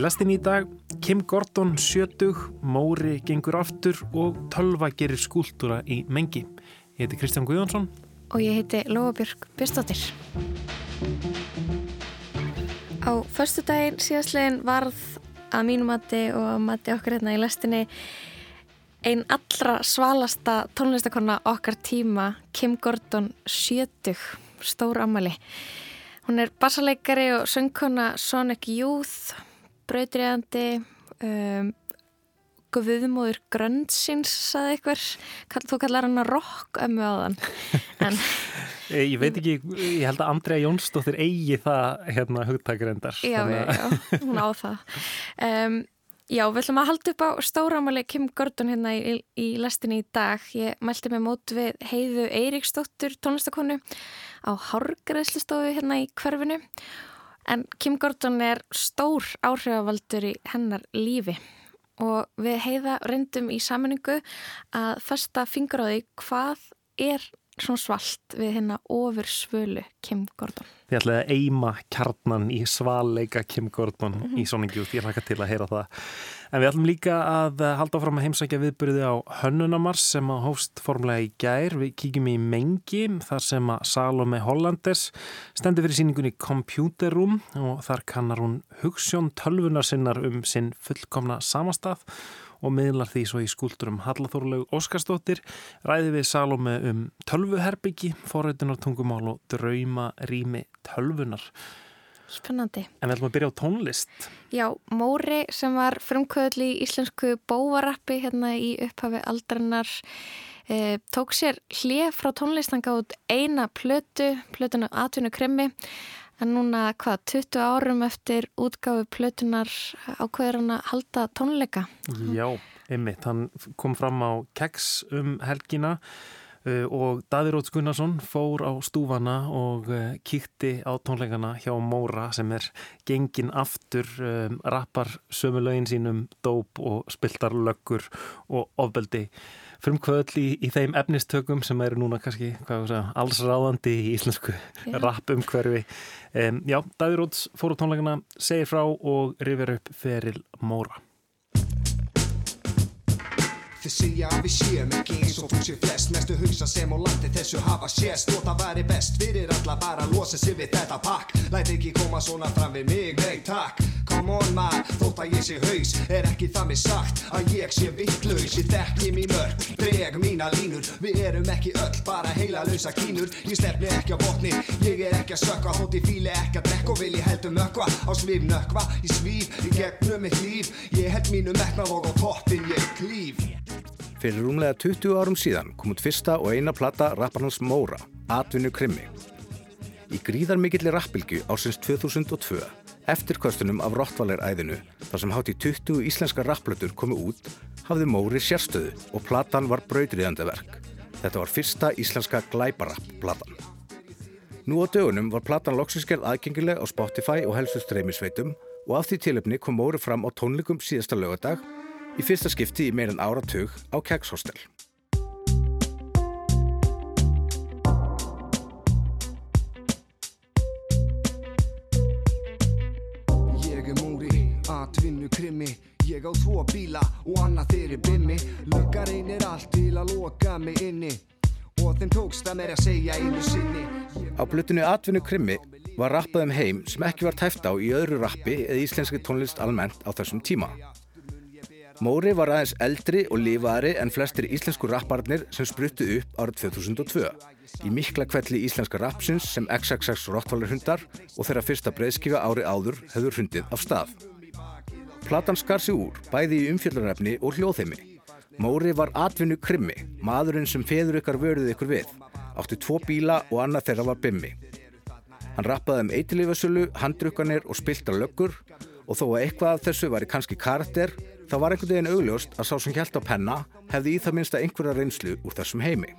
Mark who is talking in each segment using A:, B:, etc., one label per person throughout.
A: Í lastin í dag, Kim Gordon sjötug, Móri gengur aftur og Tölva gerir skúltúra í mengi. Ég heiti Kristján Guðjónsson.
B: Og ég heiti Lóabjörg Björnstóttir. Á förstu daginn síðastlegin varð að mínu mati og að mati okkar hérna í lastinni einn allra svalasta tónlistakonna okkar tíma, Kim Gordon sjötug, stór ammali. Hún er bassaleikari og söngkona Sonic Youth, brautriðandi, um, guðmóður grönnsins, saði ykkur. Þú kallar hann að rock ömmu á þann.
A: Eh, ég veit ekki, ég held að Andrea Jónsdóttir eigi það hérna hugtækirendar.
B: Já, já, já, hún á það. Um, Já, við ætlum að halda upp á stóramali Kim Gordon hérna í, í lestinni í dag. Ég mælti mig mót við heiðu Eiríksdóttur tónlistakonu á Hárgræslistofu hérna í hverfinu. En Kim Gordon er stór áhrifavaldur í hennar lífi og við heiða reyndum í saminningu að festa fingur á því hvað er svona svalt við hérna ofur svölu Kim Gordon.
A: Þið ætlaði að eima kjarnan í svalleika Kim Gordon mm -hmm. í Sonic Youth, ég hlaka til að heyra það. En við ætlum líka að halda áfram að heimsækja viðbyrði á Hönnunamars sem að hóst formlega í gær. Við kíkjum í Mengi þar sem að Salome Hollanders stendur fyrir síningunni Computer Room og þar kannar hún hugssjón tölvunar sinnar um sinn fullkomna samastað og miðlar því svo í skúldurum Hallathorlaug Óskarsdóttir ræði við Salome um tölvuherbyggi, forrætunartungumál og drauma rými tölvunar.
B: Spennandi.
A: En við ætlum að byrja á tónlist.
B: Já, Móri sem var frumkvöðli í íslensku bóvarappi hérna í upphafi aldrannar eh, tók sér hlið frá tónlistanga út eina plötu, plötuna Atvinnu Kremmi En núna hvað, 20 árum eftir útgáfi plötunar ákveður hann að halda tónleika?
A: Já, einmitt. Hann kom fram á keks um helgina uh, og Daví Róts Gunnarsson fór á stúfana og uh, kíkti á tónleikana hjá Móra sem er gengin aftur, um, rappar sömulögin sínum dóp og spiltar löggur og ofbeldi frumkvöðl í, í þeim efnistökum sem eru núna kannski allsráðandi í íslensku rappumhverfi. Um, já, Davíð Róts fór á tónleikana, segir frá og rifir upp feril Móra. Þið segja að við séum ekki eins og fólk séu flest. Mestu hugsa sem og landi þessu hafa sést. Og það væri best fyrir alla bara að losa sér við þetta pakk. Læt ekki koma svona fram við mig, nei takk. Come on man, þótt að ég sé haus Er ekki það með sagt að ég sé vittlaus Ég þekki mín mörg, dreg mína línur. Við erum ekki öll, bara heila lausa kínur. Ég stefni ekki á botni, ég er ekki að sökka Þótt ég fíli ekki að drekka og vil ég heldur mökva Á svif nökva, ég svíf, ég gegnum mitt líf. Ég held mínu metnað og á toppin ég klíf
C: Fyrir rúmlega 20 árum síðan kom út fyrsta og eina platta rapparnans Móra, Atvinnu Krimmi. Í gríðarmikilli rappilgu ásins 2002, eftir kvöstunum af Rottvaler-æðinu, þar sem hátt í 20 íslenska rapplötur komu út, hafði Móri sérstöðu og platan var brautriðandeverk. Þetta var fyrsta íslenska glæbarapp-platan. Nú á dögunum var platan loksinskerð aðgengileg á Spotify og helstu streymisveitum og af því tilöfni kom Móri fram á tónleikum síðasta lögadag í fyrsta skipti í meirin áratug á Kegshostel. Ég er múri, atvinnu krimi, ég á tvo bíla og annað þeirri bimmi, lukka reynir allt til að loka mig inni og þeim tókst að mér að segja einu sinni. Á blutinu atvinnu krimi var rappað um heim sem ekki var tæft á í öðru rappi eða íslenski tónlist almennt á þessum tíma. Móri var aðeins eldri og lifaðari en flestir íslensku rapparnir sem spruttu upp árið 2002 í mikla kvelli íslenska rapsins sem XXX Rottweiler hundar og þeirra fyrsta breyðskifa ári áður hefur hundið af stað. Platan skar sig úr, bæði í umfjöldunarefni og hljóðheimi. Móri var atvinnu krimmi, maðurinn sem feður ykkar vörðuð ykkur við, átti tvo bíla og annað þeirra var bimmi. Hann rappaði um eitilífasölu, handrukkanir og spilta löggur og þó að eitthvað af þessu var í kannski karakter þá var einhvern veginn augljóst að sá sem hjælt á penna hefði í það minnsta einhverja reynslu úr þessum heimi.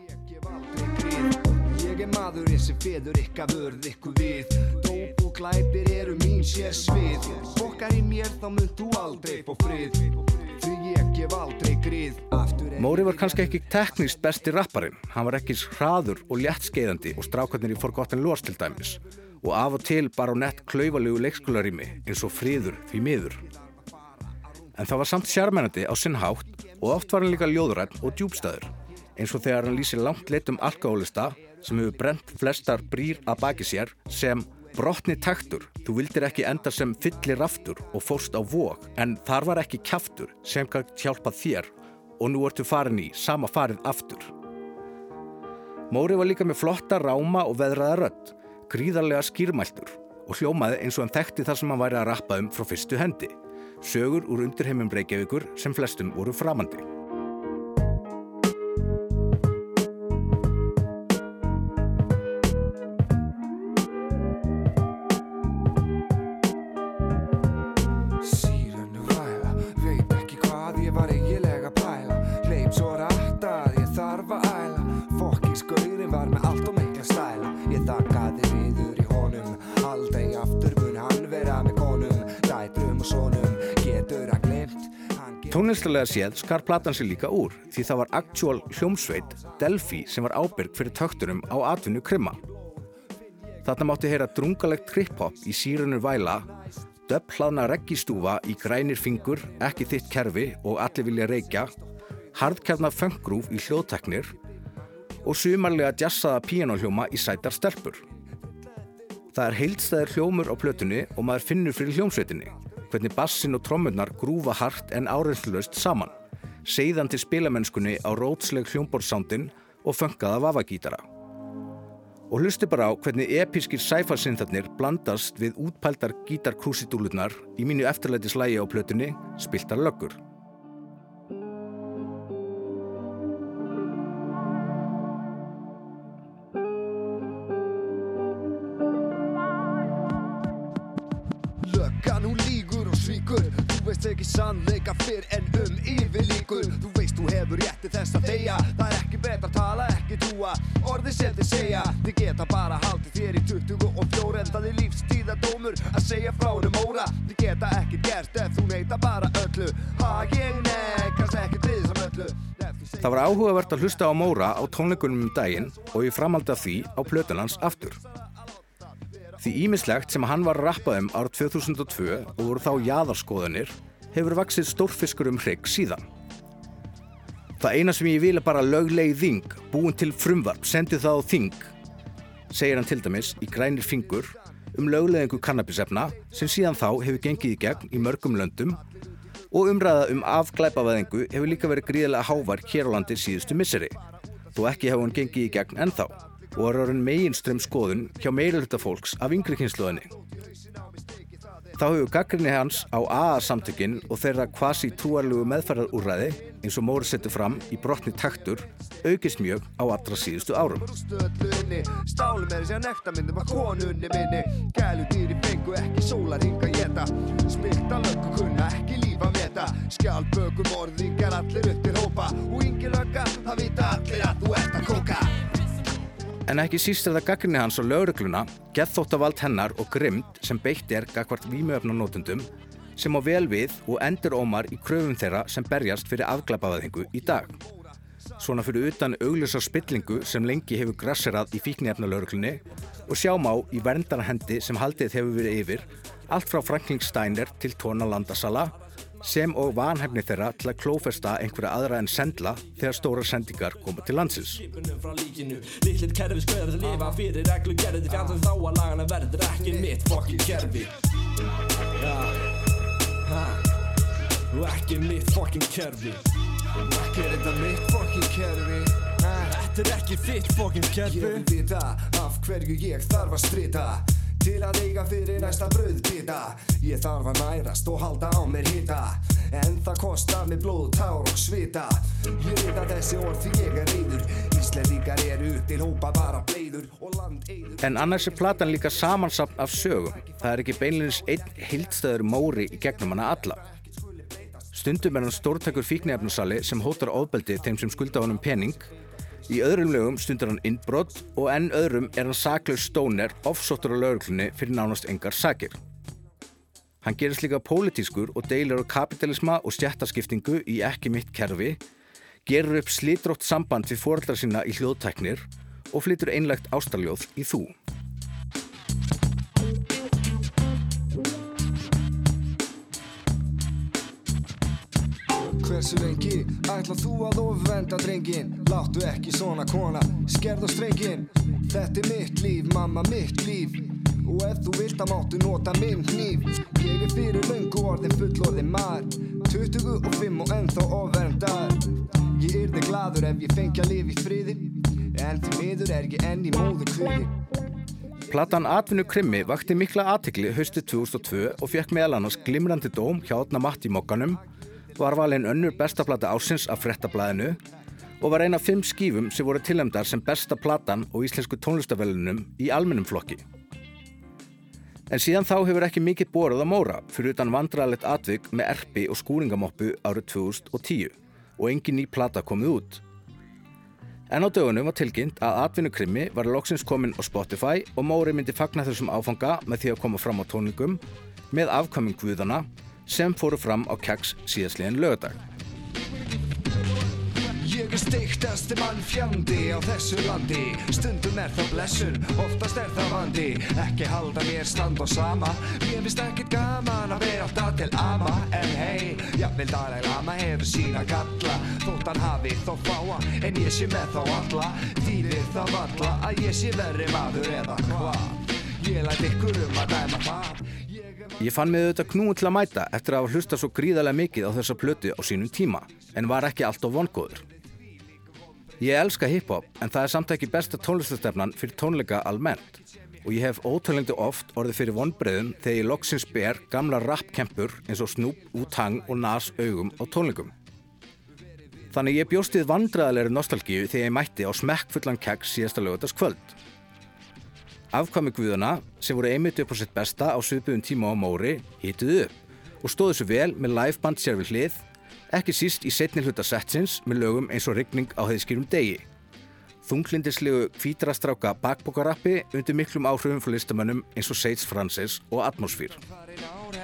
C: Móri var kannski ekki teknist besti rapparinn. Hann var ekki hraður og léttskeiðandi og strákarnir í Forgotten Lords til dæmis. Og af og til bara á nett klauvalegu leikskólarými eins og friður því miður En það var samt sjarmennandi á sinn hátt og oft var hann líka ljóðrætt og djúbstæður eins og þegar hann lýsir langt leitum alkohólista sem hefur brent flestar brýr að baki sér sem brotni taktur, þú vildir ekki enda sem fyllir aftur og fórst á vok en þar var ekki kjaftur sem kann hjálpa þér og nú ertu farin í sama farið aftur. Móri var líka með flotta ráma og veðraða rött, gríðarlega skýrmæltur og hljómaði eins og hann þekkti það sem hann væri að rappa um frá fyrstu hendi. Sögur úr undirheimum Reykjavíkur sem flestum voru framandi. Tónlistalega séð skar platan sér líka úr því það var actual hljómsveit Delphi sem var ábyrg fyrir tökturum á atvinnu krimma. Þarna mátti heyra drungalegt trip-hop í sírunur væla, döpplaðna reggistúfa í grænir fingur, ekki þitt kerfi og allir vilja reykja, hardkjarnar föngrúf í hljóðteknir og sumarlega jazzaða píanóhljóma í sætar stelpur. Það er heildstæðir hljómur á plötunni og maður finnur fyrir hljómsveitinni, hvernig bassin og trommunar grúfa hart en áreynslust saman, seiðandi spilamennskunni á rótsleg hljómborðsándin og föngaða vavagítara. Og hlusti bara á hvernig episkir sæfarsyntharnir blandast við útpældar gítarkrúsidúlunar í mínu eftirlæti slægi á plötunni Spiltar löggur.
D: Ekki sannleika fyrr en um yfirlíkur Þú veist þú hefur rétti þess að þeia Það er ekki betra að tala, ekki trúa. Orði sem þið segja Þið geta bara haldið þér í 24 En það er lífstíðadómur að segja frá um óra Þið geta ekki gert ef þú neita bara öllu. Ha ég nekast ekki til þess að öllu
C: Það var áhugavert að hlusta á Móra á tónleikunum um daginn og ég framaldi af því á plötunans aftur. Því ímislegt sem hann var að rappa um árið 2002 og voru þá jaðarskoðanir hefur vaksið stórfiskur um hrygg síðan. Það eina sem ég vil er bara löglegi þing, búin til frumvarp, sendi það á þing, segir hann til dæmis í grænir fingur um löglegingu kannabisefna sem síðan þá hefur gengið í gegn í mörgum löndum og umræða um afglæpavæðingu hefur líka verið gríðilega hávar hér á landi síðustu misseri, þó ekki hefur hann gengið í gegn ennþá og er orðin meginströmm skoðun hjá meirulhutta fólks af yngri kynsluðinni. Þá hefur gaggrinni hans á AA-samtökin og þeirra kvasi trúarlegu meðferðarúræði eins og Móri setur fram í brotni taktur aukist mjög á allra síðustu árum.
D: Skjálpökum orðingar allir upp til hópa. Og yngi lögga, það vita allir að þú ert að kóka
C: En ekki síst er það gaggrinni hans á lögregluna, geðþóttavald hennar og grimd sem beitt er gagvart vímuöfnanótundum sem á vel við og endur ómar í kröfum þeirra sem berjast fyrir afglæpaðingu í dag. Svona fyrir utan augljósar spillingu sem lengi hefur grasserað í fíknefnalögreglunni og sjáum á í verndarhendi sem haldið hefur verið yfir allt frá Franklin Steiner til Tóna Landasala sem og vanhefni þeirra til að klófesta einhverja aðra en sendla þegar stóra sendingar koma til landsins.
D: þetta
E: er ekki þitt fokkin
D: Ég
E: kerfi
D: vil vita af hverju ég þarf að strita Til að eiga fyrir næsta brauðbita Ég þarf að nærast og halda á mér hita En það kostar mig blóð, tár og svita Ég veit að þessi orð því ég er reyður Íslendingar eru til hópa bara bleiður Og land eyður
C: En annars er platan líka samansapn af sögum. Það er ekki beinleins einn hildstæður móri í gegnum hana alla. Stundum er hann stórtækur fíknefnusali sem hótar ofbeldi þeim sem skulda honum pening. Í öðrum lögum stundur hann innbrott og enn öðrum er hann saklaus stóner offsóttur á lauruglunni fyrir nánast engar sakir. Hann gerist líka pólitískur og deilir á kapitalisma og stjættaskiptingu í ekki mitt kerfi, gerur upp slítrótt samband við foreldrar sína í hljóðtæknir og flytur einlegt ástarljóð í þú.
D: Hversu lengi ætla þú að ofvenda drengin Láttu ekki svona kona, skerð og strengin Þetta er mitt líf, mamma, mitt líf. Og ef þú vilt að máttu nota minn hníf. Ég er fyrir löngu orðin fullorðin maður. 25 og ennþá ofvendar Ég yrði gladur ef ég lifa í friði. En til miður er ég enn í móður kviði
C: Platan Atvinnu Krimmi vakti mikla aðtikli haustið 2002 og fekk meðal annars glimrandi dóm hjá Átna Matt í mokkanum, var valin önnur besta plata ásins af frettablaðinu og var eina af fimm skífum sem voru tilhemdar sem besta platan og íslensku tónlistavellunum í almennum flokki. En síðan þá hefur ekki mikið borað á móra fyrir utan vandrarlegt atvik með erpi og skúringamoppu árið 2010 og engin ný plata komið út. En á dögunum var tilkynnt að atvinnukrimmi var loksins komin á Spotify og Móri myndi fagna þessum áfanga með því að koma fram á tónlingum með afkvæming Guðana sem fóru fram á keks síðastliðin lögadag.
D: Ég er steiktasti mann fjandi á þessu landi. Stundum er það blessun, oftast er það vandi. Ekki halda mér stand og sama. Mér finnst ekkert gaman að vera alltaf til ama. En hei, jafnvel Dalai Lama hefur sína galla. Þótt hann hafi þó fáa, en ég sé með þá alla. Þýðir það valla að ég sé verri maður eða hvað? Ég læt ykkur um að dæma það Ég
C: fann mig auðvitað knúin til að mæta eftir að hafa hlusta svo gríðarlega mikið á þessa plötu á sínum tíma en var ekki alltaf vongóður. Ég elska hip-hop en það er samt ekki besta tónlistastefnan fyrir tónleika almennt og ég hef ótalengdu oft orðið fyrir vonbreiðum þegar ég loksins ber gamla rappkempur eins og Snoop, Wu-Tang og Nas augum á tónleikum. Þannig ég bjóstið vandræðalegri nostalgíu þegar ég mætti á smekkfullan kegg síðasta lögutast kvöld. Afkvæmi Guðana, sem voru einmitt upp á sitt besta á svipuðum tíma á Móri, hýtuðu upp og stóðu svo vel með liveband sér við hlið, ekki síst í setni hluta setsins með lögum eins og rigning á heiðskýrum degi. Þunglindislegu kvítarastráka bakbókarappi undir miklum áhrifum fyrir listamönnum eins og Sage Francis og Atmosfér.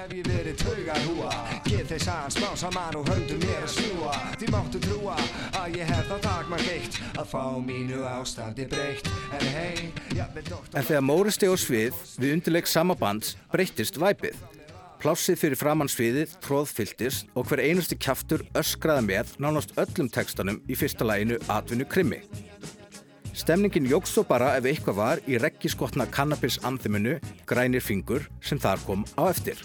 D: Hef ég verið taugar húa Get þeir sagan smá saman og höndum mér að snúa Því máttu trúa að ég hef það takmark eitt Að fá mínu ástandi breytt En hei, jafnvel doktor
C: En þegar Móri steg á svið við undirleik sama bands breyttist væpið. Plássið fyrir framann sviðið tróðfylltist og hver einusti kjaftur öskraði með nánast öllum textanum í fyrsta læginu Atvinnu Krimmi. Stemningin jógst svo bara ef eitthvað var í reggiskotna kannabis anþimunu Grænir fingur sem þar kom á eftir.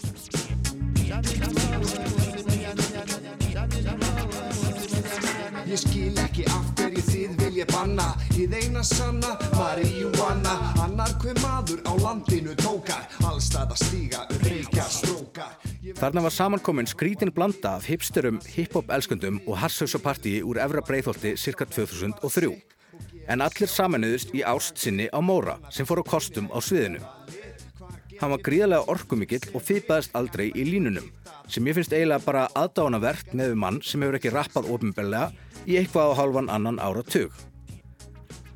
D: Ég skil ekki af hverju þið vilja banna Þið eina sanna, marihuana Annar hver maður á landinu tókar Allstað að stíga, reykja, strókar Ég
C: Þarna var samankomin skrítin blanda af hipsterum, hip-hop elskundum og harsauðsapartíi úr Efra Breiðholti cirka 2003. En allir samanuðust í ást sinni á Móra sem fór á kostum á sviðinu. Hann var gríðarlega orkumikill og fýpaðist aldrei í línunum sem ég finnst eiginlega bara aðdánavert með mann sem hefur ekki rappað ofinbellega í eitthvað á halvan annan áratug.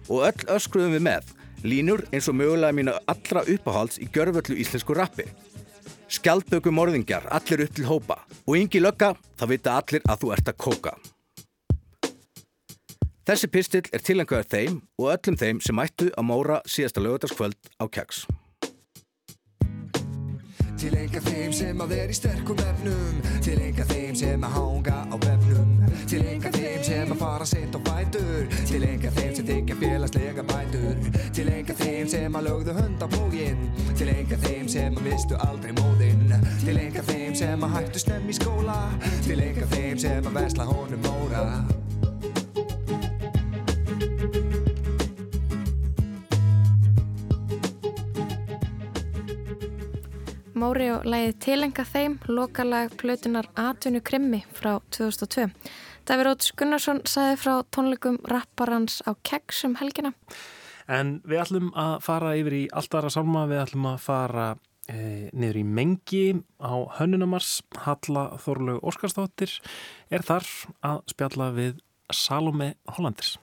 C: Og öll öskruðum við með, línur eins og mögulega mínu allra uppáhalds í gjörvöldu íslensku rappi. Skjaldböku morðingjar, allir upp til hópa og yngi lögga, þá vita allir að þú ert að kóka. Þessi pistill er tilengaður þeim og öllum þeim sem mættu að móra síðasta lögutaskvöld á keks.
D: Til enga þeim sem að vera í sterkum efnum. Til enga þeim sem að hanga á vefnum. Til enga þeim sem að fara sent á bætur Til enga þeim sem þykja félagslega bætur. Til enga þeim sem að lögðu hönd á plógin Til enga þeim sem að mistu aldrei móðinn. Til enga þeim sem að hættu snemm í skóla. Til enga þeim sem að vesla honum móra
B: Móri og lægið tilenga þeim, lokalag plötunar Atvinnu Krimmi frá 2002. Davíð Róts Gunnarsson sagði frá tónleikum rapparans á Keks um helgina.
A: En við ætlum að fara yfir í allt aðra sálma, við ætlum að fara e, niður í Mengi á Hönnunamars, Halla Þorlaug Óskarsdóttir er þar að spjalla við Salome Hollandis.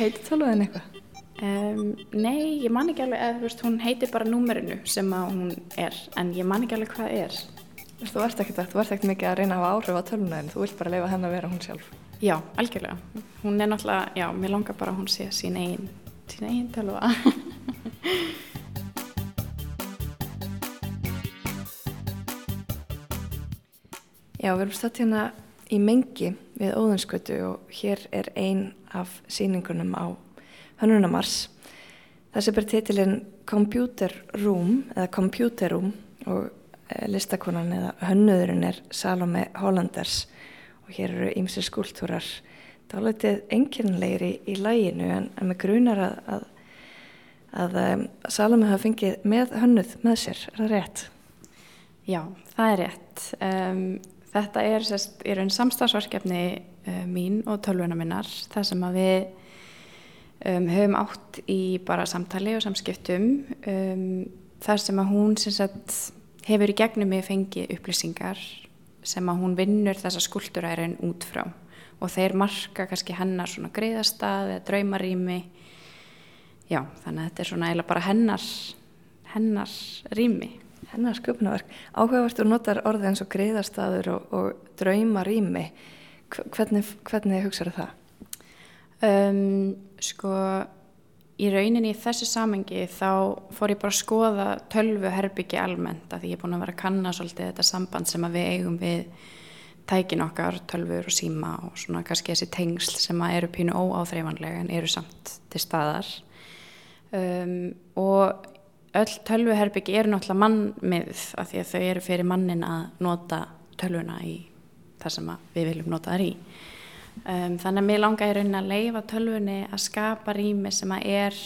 F: Heitir tölvuðin eitthvað?
G: Um, nei, ég man ekki alveg, eða þú veist, hún heitir bara númerinu sem að hún er, en ég man ekki alveg hvað er.
F: Þú ert ekkert, þú ert ekkert mikið að reyna að áhrif á tölvuna en þú vilt bara leifa henn að vera hún sjálf.
G: Já, algjörlega. Hún er náttúrulega, já, mér langar bara að hún sé sín eigin, sín eigin tölva.
F: Já, við erum stætt hérna í mengi við Óðinskötu og hér er ein af síningunum á Hönnunamars. Þessi ber titilinn Computer Room eða Computer Room og eh, listakonan eða hönnuðurinn er Salome Hollanders og hér eru ýmsir skúltúrar. Það er alveg enginleir í, í læginu en, en með grunar að, að, að um, Salome hafa fengið með hönnuð með sér, er það rétt?
G: Já, það er rétt. Um, Þetta er sérst, í raun samstagsverkefni uh, mín og tölvuna minnar það sem að við um, höfum átt í bara samtali og samskiptum um, þar sem að hún sagt, hefur í gegnum mig fengið upplýsingar sem að hún vinnur þessa skuldurærin út frá og þeir marka kannski hennar svona greiðastað eða draumarými já þannig að þetta er svona eiginlega bara hennar hennar rými
F: hennar sköpnaverk. Áhugavert og notar orðið eins og greiðarstaður og, og drauma rými. Hvernig, hvernig hugsaður það?
G: Um, sko, í rauninni í þessu samengi þá fór ég bara að skoða tölvu herbyggi almennt að því ég er búin að vera að kanna svolítið þetta samband sem við eigum við tækin okkar, tölfur og síma og svona kannski þessi tengsl sem eru pínu óáþreifanlega en eru samt til staðar um, og öll tölvuherbyggi eru náttúrulega mannmið af því að þau eru fyrir mannin að nota tölvuna í það sem við viljum nota þar í. Um, þannig að mér langar í rauninni að leifa tölvunni að skapa rými sem að er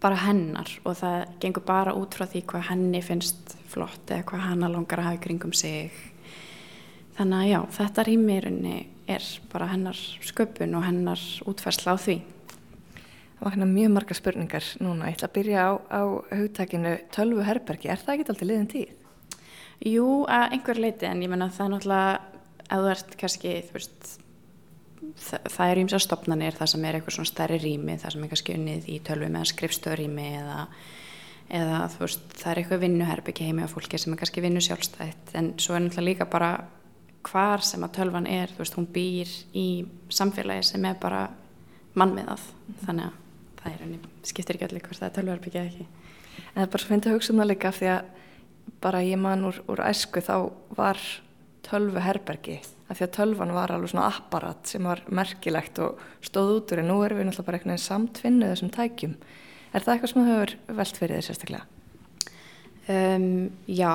G: bara hennar og það gengur bara út frá því hvað henni finnst flott eða hvað hanna langar að hafa kringum sig. Þannig að já, þetta rými í rauninni er bara hennar sköpun og hennar útfærsla á því.
F: Það var mjög marga spurningar núna. Ég ætla að byrja á, á hugtakinu tölvu herbergi. Er það ekki alltaf liðin tíð?
G: Jú, að einhver leiti en ég menna það er náttúrulega að þú ert kannski, þú veist, það, það er ímsa stopnarnir, það sem er eitthvað svona stærri rými, það sem er kannski unnið í tölvu með skrifstöðrými eða, eða veist, það er eitthvað vinnuherbyggi heimi á fólki sem er kannski vinnu sjálfstætt en svo er náttúrulega líka bara hvar sem að tölvan er, þú veist, hún býr í samfélagi sem er bara mannmiðað, þannig að það er henni, skiptir ekki allir hvort það er tölvarbyggja ekki.
F: En það er bara svo fyndið að hugsa um það líka því að bara ég man úr, úr æsku þá var tölvu herbergi af því að tölvan var alveg svona apparat sem var merkilegt og stóð út úr en nú erum við náttúrulega bara einhvern veginn samtvinnuð þessum tækjum. Er það eitthvað sem þú hefur velt fyrir því sérstaklega?
G: Um, já,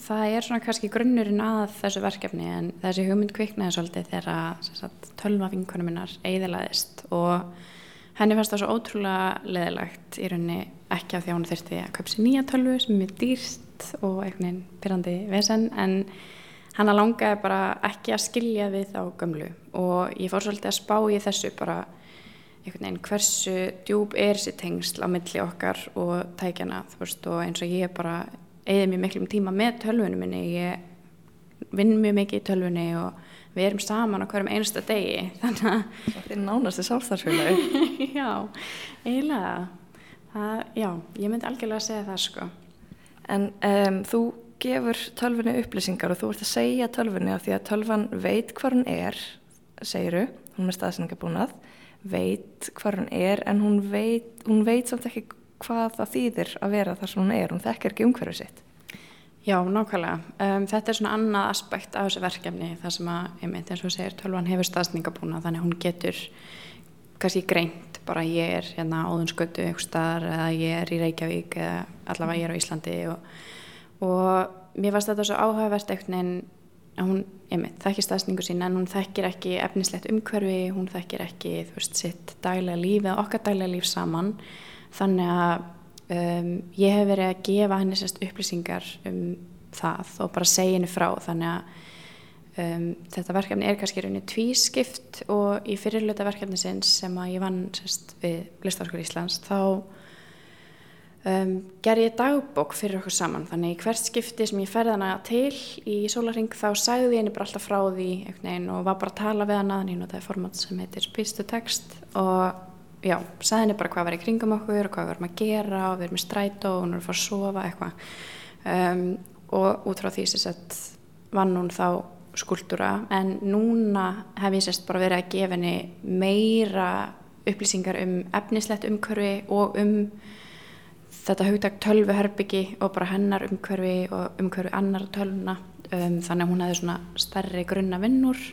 G: það er svona kannski grunnurinn að þessu verkefni en þessi hugmynd kviknaði svolítið þegar tölva vinkunum minnar eiðilaðist og henni fannst það svo ótrúlega leðilegt í rauninni ekki af því að hún þurfti að köpsi nýja tölvu sem er dýrst og einhvern veginn pyrrandi vesen en hann að langaði bara ekki að skilja við þá gömlu og ég fór svolítið að spá í þessu bara einhvern veginn hversu djúb er þessi tengsl á milli okkar og tækjana þú veist og eins og ég bara eigði mjög miklum tíma með tölvunum minni. Ég vinn mjög mikið í tölvunni og við erum saman á hverjum einsta degi
F: þannig að þetta er nánast sálþarsfélagi
G: já, eiginlega. Já, ég myndi algjörlega að segja það sko.
F: En um, þú gefur tölfunni upplýsingar og þú ert að segja tölfunni af því að tölvan veit hvað hún er segiru, hún er staðsendingabúnað veit hvað hún er en hún veit, hún veit samt ekki hvað það þýðir að vera þar sem hún er hún þekkir ekki umhverfið sitt
G: Já, nákvæmlega. Um, þetta er svona annað aspekt af þessu verkefni þar sem að, ég meint eins og segir, tölvan hefur staðsningabúna þannig að hún getur kannski greint bara ég er hérna áðunskötu eitthvað staðar eða ég er í Reykjavík eða allavega ég er á Íslandi og, og mér varst þetta svo áhugavert eitthvað en hún, ég meint, þekkir staðsningu sín en hún þekkir ekki efnislegt umhverfi, hún þekkir ekki, þú veist, sitt dælega líf eða okkar dælega líf saman. Þannig að um, ég hef verið að gefa henni sérst upplýsingar um það og bara segja henni frá. Þannig að um, þetta verkefni er kannski rauninni tvískipt og í fyrirluta verkefni sinns sem að ég vann sérst við Listáskóri Íslands þá um, ger ég dagbók fyrir okkur saman þannig hvert skipti sem ég ferði hana til í sólaring þá sagði henni bara alltaf frá því og var bara að tala við hana þannig að það er format sem heitir to Text. Og já, sagði henni bara hvað var í kringum okkur og hvað við varum að gera og við erum í strætó og hún er að fara að sofa eitthvað. Um, og út frá því sem sett vann hún þá skúldura en núna hef ég sérst bara verið að gefa henni meira upplýsingar um efnislegt umhverfi og um þetta hugtak tölvuherbyggi og bara hennar umhverfi og umhverfi annar tölvuna um, þannig að hún hefði svona stærri grunna vinnur.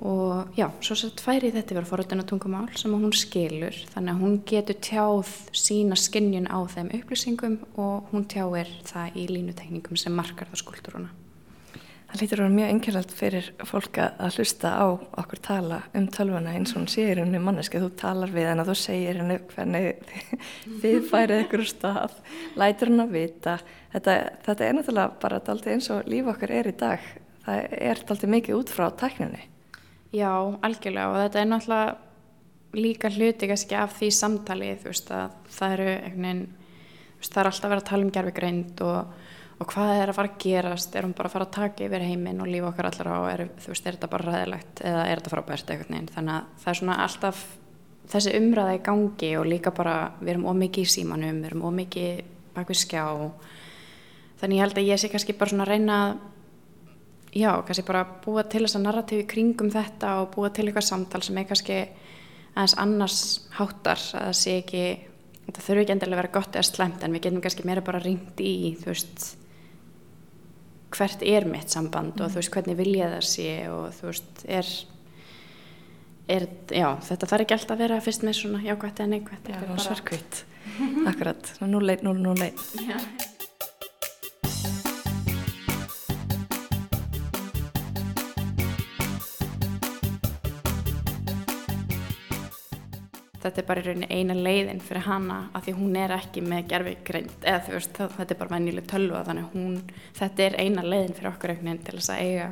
G: Og já, svo sett færi þetta verið forröndina tungumál sem hún skilur þannig að hún getur tjáð sína skinnjun á þeim upplýsingum og hún tjáir það í línutekningum sem markar það skuldur
F: Það lítur að vera mjög engjörlega fyrir fólk að hlusta á okkur tala um tölvuna eins og hún séir henni manneski þú talar við henni þú segir henni hvernig þið færið ykkur stað lætur henni að vita. Þetta, þetta er náttúrulega bara daldi eins og líf okkar er í dag. Það er daldi mikið út frá tækninni.
G: Já, algjörlega. Og þetta er náttúrulega líka hluti kannski af því samtali þú veist að það eru einhvern veginn það er alltaf að vera að tala um gerfigreind og og hvað er að fara að gerast, er hún bara að fara að taka yfir heiminn og lífa okkar allar á, er, þú veist, er þetta bara ræðilegt eða er þetta frábært eitthvað neinn, þannig að það er svona alltaf þessi umræða í gangi og líka bara við erum ómikið í símanum, við erum ómikið bak við skjá, þannig ég held að ég sé kannski bara svona að reyna já, kannski bara búa til þessa narratífi kringum þetta og búa til eitthvað samtal sem er kannski aðeins annars háttar, að það sé ekki, þetta þurfi ekki endilega að vera gott eða slemt en við getum kannski meira bara ringt í, þú veist, hvert er mitt samband mm. og þú veist hvernig vil ég það sé og þú veist er, er já þetta þarf ekki alltaf að vera fyrst með svona jákvæmt eða neikvæmt
F: Já, svarkvitt, akkurat, 0-1-0-0-1 Já
G: þetta er bara í rauninni eina leiðin fyrir hana að því hún er ekki með gerfigreind eða þú veist þetta er bara vennileg tölva þannig hún, þetta er eina leiðin fyrir okkur veginn til þess að eiga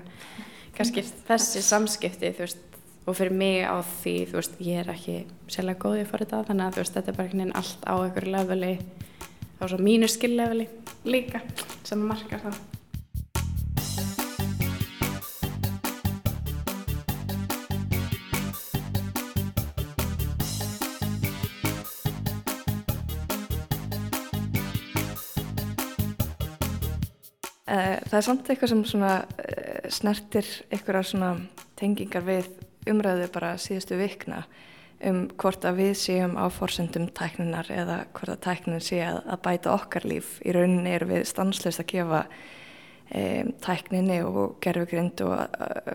G: kannski þessi samskipti þú veist og fyrir mig á því þú veist ég er ekki sérlega góðið fyrir þetta þannig að þú veist þetta er bara einhvern veginn allt á einhverju leveli á svo mínu skilleveli líka sem markar það
F: það er samt eitthvað sem svona, uh, snertir einhverjar svona tengingar við umræðu bara síðustu vikna um hvort að við séum á forsendum tækninar eða hvort að tæknin sé að, að bæta okkar líf. Í rauninni eru við stanslust að gefa um, tækninni og gerfugrind og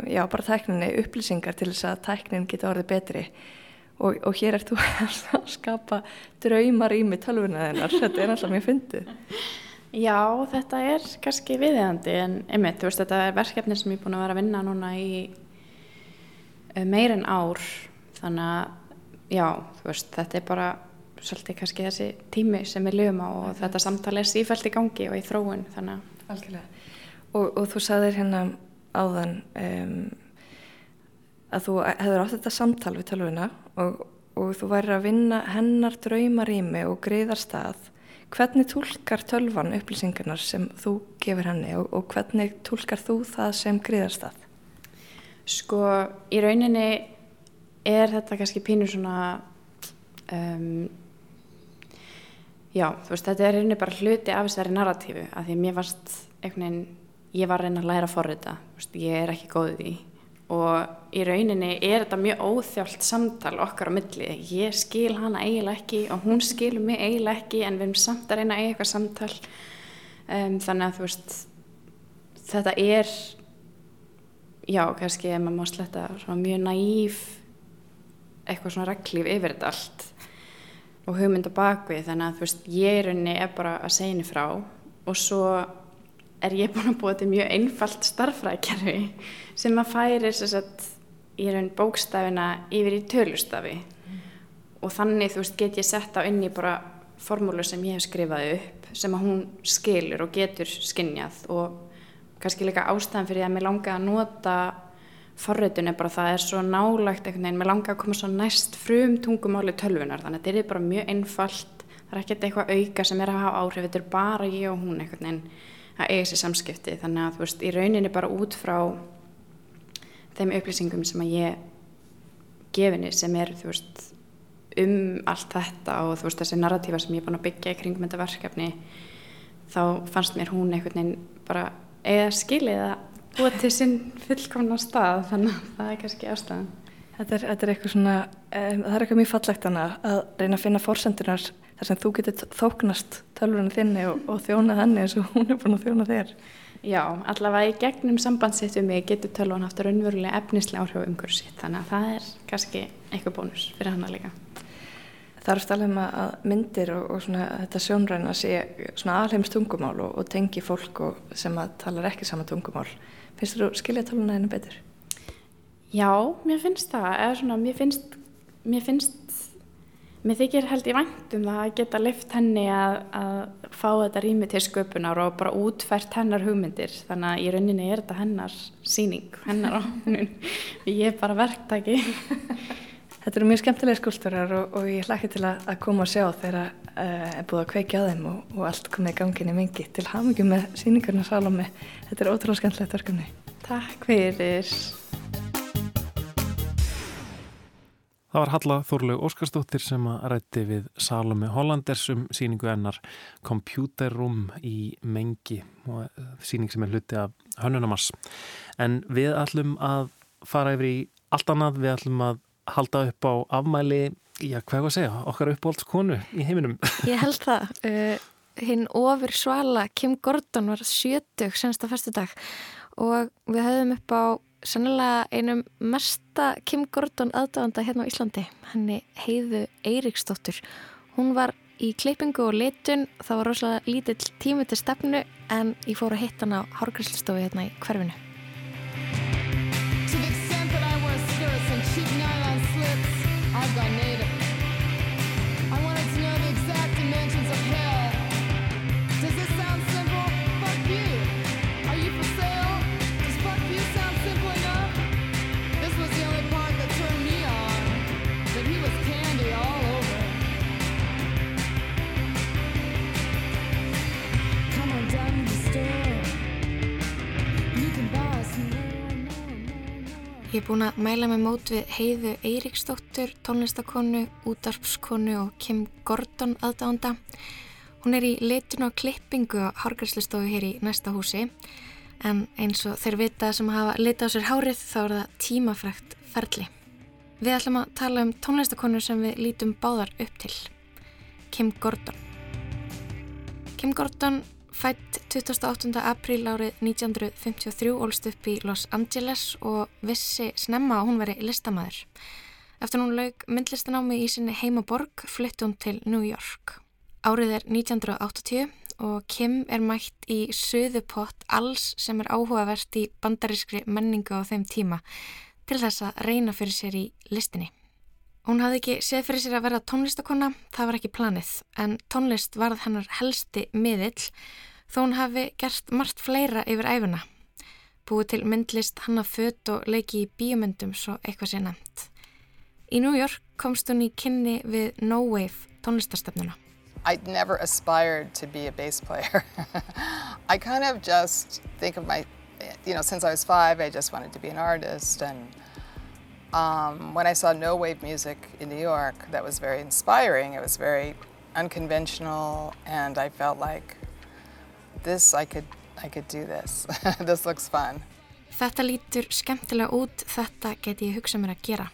F: já, bara tækninni upplýsingar til þess að tæknin geta orðið betri. Og, og hér ert þú að skapa draumar í mig tölvuna þennar. Þetta er alltaf mjög fyndið.
G: Já, þetta er kannski viðeigandi en einmitt, þú veist, þetta er verkefni sem ég er búin að vera að vinna núna í uh, meir en ár þannig að, já, þú veist, þetta er bara svolítið kannski þessi tími sem við lifum á og okay. þetta samtali er sífælt í gangi og í þróun, þannig að.
F: Og, og þú sagðir hérna áðan um, að þú hefur átt þetta samtal við tölvuna og, og þú væri að vinna hennar draumarými og greiðar stað Hvernig tólkar tölvan upplýsingarnar sem þú gefur henni og, og hvernig tólkar þú það sem gríðast það?
G: Sko, í rauninni er þetta kannski pínur svona, um, já, þú veist, þetta er rauninni bara hluti af þessari narratífu, af því mér varst einhvern veginn, ég var að reyna að læra að forrita, ég er ekki góðið í og í rauninni er þetta mjög óþjált samtal okkar á milli. Ég skil hana eiginlega ekki og hún skilur mig eiginlega ekki en við erum samt að reyna að eiga eitthvað samtal. Um, þannig að þú veist þetta er já, kannski ef maður má sletta mjög næýf eitthvað svona reglíf yfir þetta allt og hugmynd á bakvið þannig að þú veist, ég er rauninni er bara að segja henni frá og svo er ég búin að búa til mjög einfalt starfrækjarfi sem að færi sagt, í raun bókstafina yfir í tölustafi. Mm. og þannig þú veist get ég sett á inn í bara formúlu sem ég hef skrifað upp sem að hún skilur og getur skinnjað og kannski líka ástæðan fyrir að mér langi að nota forröðun er bara það er svo nálagt einhvern veginn, mér langi að koma svo næst frum tungumáli tölvunar þannig að þetta er bara mjög einfalt. Það er ekkert eitthvað auka sem er að hafa áhrif þetta er bara ég og hún einhvern veginn að eiga sér samskipti. Þannig að þú veist, í rauninni bara út frá þeim upplýsingum sem að ég gefinni sem er veist um allt þetta og veist þessi narratífa sem ég er búin að byggja í kringum þetta verkefni þá fannst mér hún einhvern veginn bara eða skilið að búa til sinn fullkomna stað þannig að það er kannski ástæðan
F: Þetta er, þetta er eitthvað svona, um, það er eitthvað mjög fallegt hana að reyna að finna fórsendunar þar sem þú getur þóknast tölvunni þinni og, og þjónað henni eins og hún er búin að þjóna þér.
G: Já, allavega í gegnum sambandsitt um mig getur tölvan haft raunverulega efnislega áhrif umhverju sitt, þannig að það er kannski eitthvað bónus fyrir hana líka.
F: Það er stærlega um að myndir og, og svona, þetta sjónræna sé svona alheims tungumál og, og tengi fólk og, sem að talar ekki sama tungumál. Finnst þú skilja töluna einu betur?
G: Já, mér finnst það, svona, mér finnst, mér finnst Mér þykir held ég vænt um það að geta lift henni að, að fá þetta rými til sköpunar og bara útfært hennar hugmyndir. Þannig að í rauninni er þetta hennar síning, hennar ánun. Ég er bara verktæki.
F: Þetta eru mjög skemmtilega skúlturar og, og ég hlakka til að, að koma og sjá þegar uh, er búið að kveikja á þeim og, og allt komið í ganginni mingi til hamingjum með síningarna Salome. Þetta er ótrúlega skemmtilegt verkefni.
G: Takk fyrir.
A: Það var Halla Þorlaug Óskarsdóttir sem að rætti við Salome Hollanders um síningu ennar Computer Room í Mengi og eh, síning sem er hluti af Hönnunamars. En við ætlum að fara yfir í allt annað, við ætlum að halda upp á afmæli, já hvað er að segja, okkar uppáhaldskonu í heiminum.
B: Ég held það. Uh, hinn ofur svala Kim Gordon var 70 sensta fyrstu dag og við höfum upp á sannilega einum mesta Kim Gordon aðdáðanda hérna á Íslandi. Henni heiðu Eiríksdóttur. Hún var í klippingu og litun. Það var rosalega lítill tími til stefnu en ég fór að hitta hann á Hárgræslistofi hérna í hverfinu Ég er búin að mæla með mót við heiðu Eiríksdóttur, tónlistakonu, útarpskonu og Kim Gordon aðdánda. Hún er í litun og klippingu á hárgræslistofu hér í næsta húsi en eins og þeir vita sem hafa litað á sér hárið þá er það tímafrækt ferli. Við ætlum að tala um tónlistakonu sem við lítum báðar upp til, Kim Gordon. Kim Gordon Fætt 28. apríl árið 1953 ólst upp í Los Angeles og vissi snemma að hún veri listamæður. Eftir hún laug myndlistanámi í sinni heimaborg flytti hún til New York. Árið er 1980 og Kim er mætt í söðupott alls sem er áhugavert í bandarískri menningu á þeim tíma til þess að reyna fyrir sér í listinni. Hún hafði ekki séð fyrir sér að vera tónlistakonna, það var ekki planið, en tónlist varð hennar helsti miðill þó hún hafi gert margt fleira yfir æfuna. Búið til myndlist hanna fött og leiki í bíomöndum svo eitthvað sé nefnt. Í New York komst hún í kynni við No Wave tónlistarstefnuna.
H: I'd never aspired to be a bass player. I kind of just think of my, you know, since I was five, I just wanted to be an artist and Um, when I saw no wave music in New York, that was very inspiring. It was very unconventional, and I felt like this, I could, I could do this. this looks fun.
B: Þetta lítur skemmtilega út, þetta geti ég hugsað mér að gera.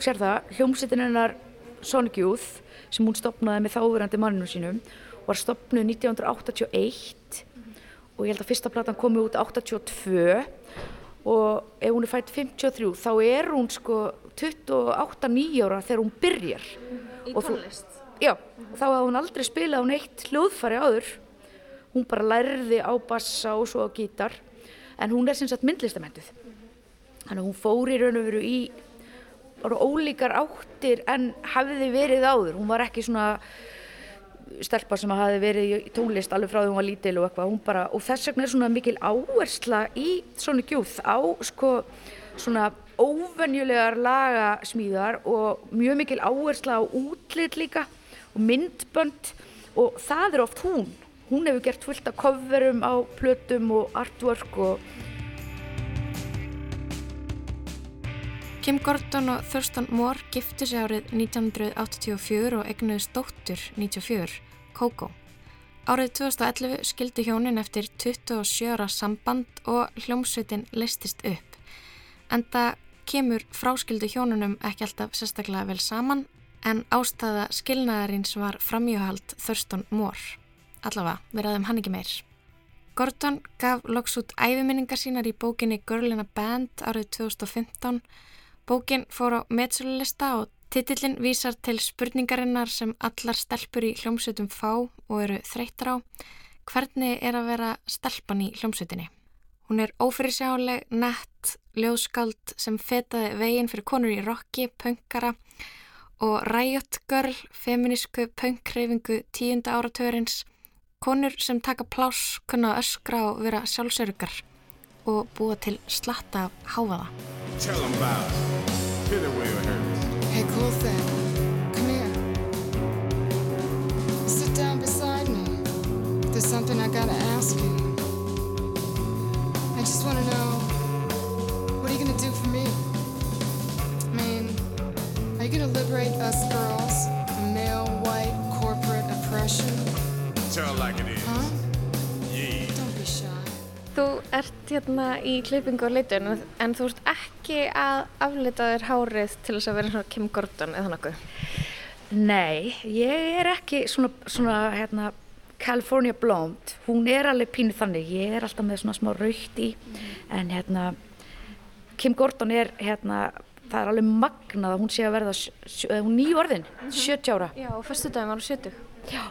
I: Sér það, hljómsveitin hennar Sonic Youth, sem hún stopnaði með þáverandi manninu sínum, var stopnuð 1981 og ég held að fyrsta platan komi út 82 og ef hún er fætt 53 þá er hún sko 28-9 ára þegar hún byrjar
B: í tónlist?
I: Já, þá hafði hún aldrei spilað hún eitt hljóðfari áður hún bara lærði á bassa og svo á gítar. En hún er sem sagt myndlistamentuð þannig að hún fór í raun og veru í ólíkar áttir en hafiði verið áður. Hún var ekki svona stelpa sem hafi verið í tónlist alveg frá því hún var lítil og eitthvað. Bara, og þess vegna er svona mikil áhersla í svona gjúð á sko svona óvenjulegar lagasmíðar og mjög mikil áhersla á útlit líka og myndbönd. Og það er oft hún hún hefur gert fullt af coverum á plötum og artwork og
B: Kim Gordon og Thurston Moore giftu sig árið 1984 og egnuðist dóttur 94 Coco. Árið 2011 skildi hjónin eftir 27 ára samband og hljómsveitin listist upp. Enda kemur fráskildu hjónunum ekki alltaf sérstaklega vel saman en ástæða skilnaðarins var framjöhald Thurston Moore. Allavega, við ræðum hann ekki meir. Gordon gaf loks út æfiminningar sínar í bókinni Girl in a Band árið 2015. Bókin fór á meðsölulista og titillin vísar til spurningarinnar sem allar stelpur í hljómsveitum fá og eru þreytar á. Hvernig er að vera stelpan í hljómsveitinni? Hún er ófyrirsjáleg, nett, ljóðskald sem fetaði veginn fyrir konur í rocki, punkara og Riot Girl, feminísku punkreifingu tíunda áratörins Konur sem taka pláss kunna öskra og vera sjálfsörgar og búa til slatta af háfaða.
J: Hey, cool thing. Come here. Sit down beside me. There's something I gotta ask you. I just wanna know, what are you gonna do for me? I mean, are you gonna liberate us girls from male, white, corporate oppression?
K: Tell like it is.
J: Huh?
K: Yeah.
J: Don't be shy.
B: Þú ert hérna í klippingu og leitun en þú ert ekki að aflita þér hárið til þess að vera svona Kim Gordon eða nokkuð.
I: Nei, ég er ekki svona, svona hérna, California Blonde, hún er alveg pínu þannig, ég er alltaf með svona smá raukt í, en hérna, Kim Gordon er hérna, það er alveg magnað að hún sé að verða, hún nýju orðin, 70 ára.
B: Já, og fyrstu daginn var hún 70.
I: Já,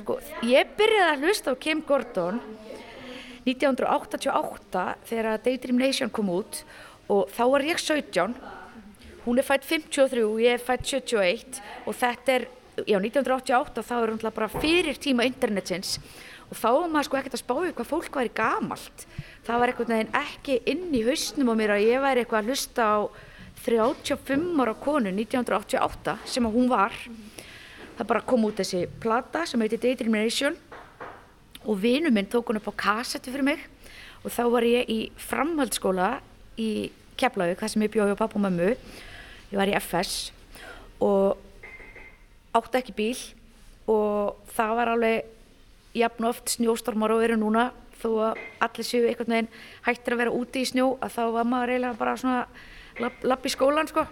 I: sko, ég byrjaði að hlusta á Kim Gordon 1988 þegar Daydream Nation kom út og þá var ég 17 hún er fætt 53 og ég er fætt 71 og þetta er, já 1988 þá er hún bara fyrir tíma internetsins og þá var maður sko ekkert að spáði hvað fólk væri gamalt. Það var einhvern veginn ekki inn í hausnum á mér að ég væri eitthvað að hlusta á 35 ára konu 1988 sem að hún var það bara kom út þessi plata sem heitir Daydream Nation og vinu minn tók hún upp á kassetu fyrir mig og þá var ég í framhaldsskóla í Keflavík, það sem ég bjóði á pappa og mömmu. Ég var í FS og átti ekki bíl og það var alveg jafn oft snjóstormar og eru núna þó að allir séu einhvern veginn hættir að vera úti í snjó að þá var maður eiginlega bara svona lapp, lapp í skólan sko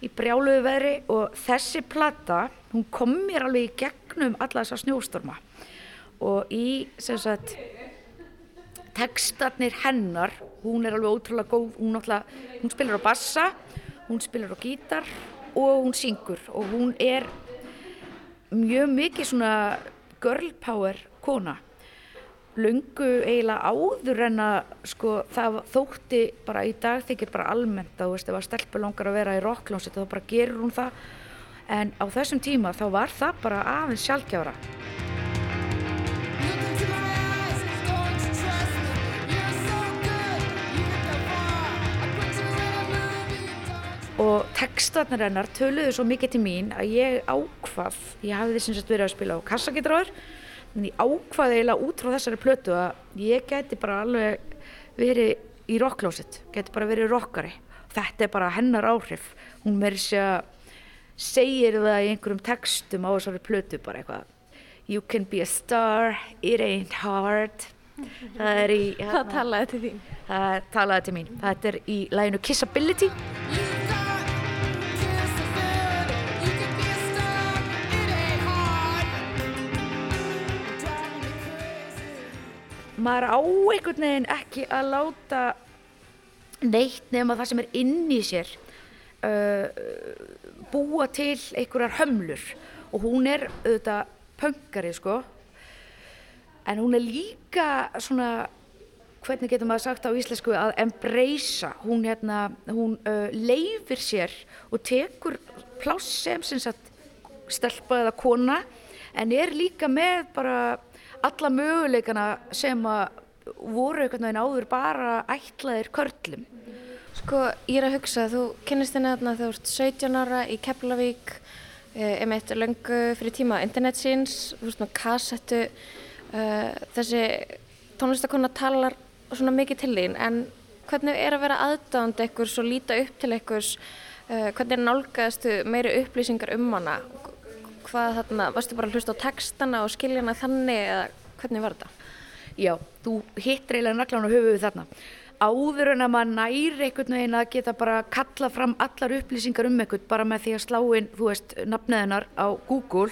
I: í brjáluðu veðri og þessi plata hún kom mér alveg í gegnum alla þessa snjóstorma. Og í sagt tekstarnir hennar hún er alveg ótrúlega góð hún, hún spilar á bassa hún spilar á gítar og hún syngur. Og hún er mjög mikið svona girl power kona löngu eiginlega áður en að sko það þótti bara í dag þykir bara almennt að ef að stelpur langar að vera í rocklónsitt þá bara gerur hún það. En á þessum tíma þá var það bara aðeins sjálfgjára og textarnir hennar töluðu svo mikið til mín að ég ákvað ég hafði sem sagt verið að spila á kassagitráður en ég ákvaði eiginlega út frá þessari plötu að ég geti bara alveg verið í rocklósitt geti bara verið rockari. Þetta er bara hennar áhrif. Hún meiri sé að segir það í einhverjum textum á þessari plötu bara eitthvað. You can be a star, it ain't hard. Það er í
B: Það talaði til þín.
I: það talaði til mín. Þetta er í læginu Kissability maður á einhvern veginn ekki að láta neitt nema það sem er inn í sér uh, búa til einhverjar hömlur. Og hún er auðvitað pöngari sko. En hún er líka svona hvernig getur maður sagt á íslensku að embracea, hún, hérna, hún uh, leifir sér og tekur pláss sem sem sagt stelpa eða kona en er líka með bara alla möguleikana sem að voru einhvern veginn áður bara ætlaðir körlum.
B: Sko, ég er að hugsa, þú kynnist henni þarna þegar þú ert 17 ára í Keflavík, eh, um eitt löngu fyrir tíma á internetsins, þú veist með kassettu, uh, þessi tónlistakonna talar svona mikið til þín, en hvernig er að vera aðdáðandi ekkurs og líta upp til ekkurs, uh, hvernig nálgæðastu meiri upplýsingar um hana, hvað þarna, varstu bara að hlusta á textana og skilja hana þannig eða hvernig var þetta?
I: Já, þú hittir eiginlega naglan á höfuðu þarna. Áður en að maður næri einhvern veginn að geta bara kalla fram allar upplýsingar um einhvern bara með því að slá inn, þú veist, nafniðinnar á Google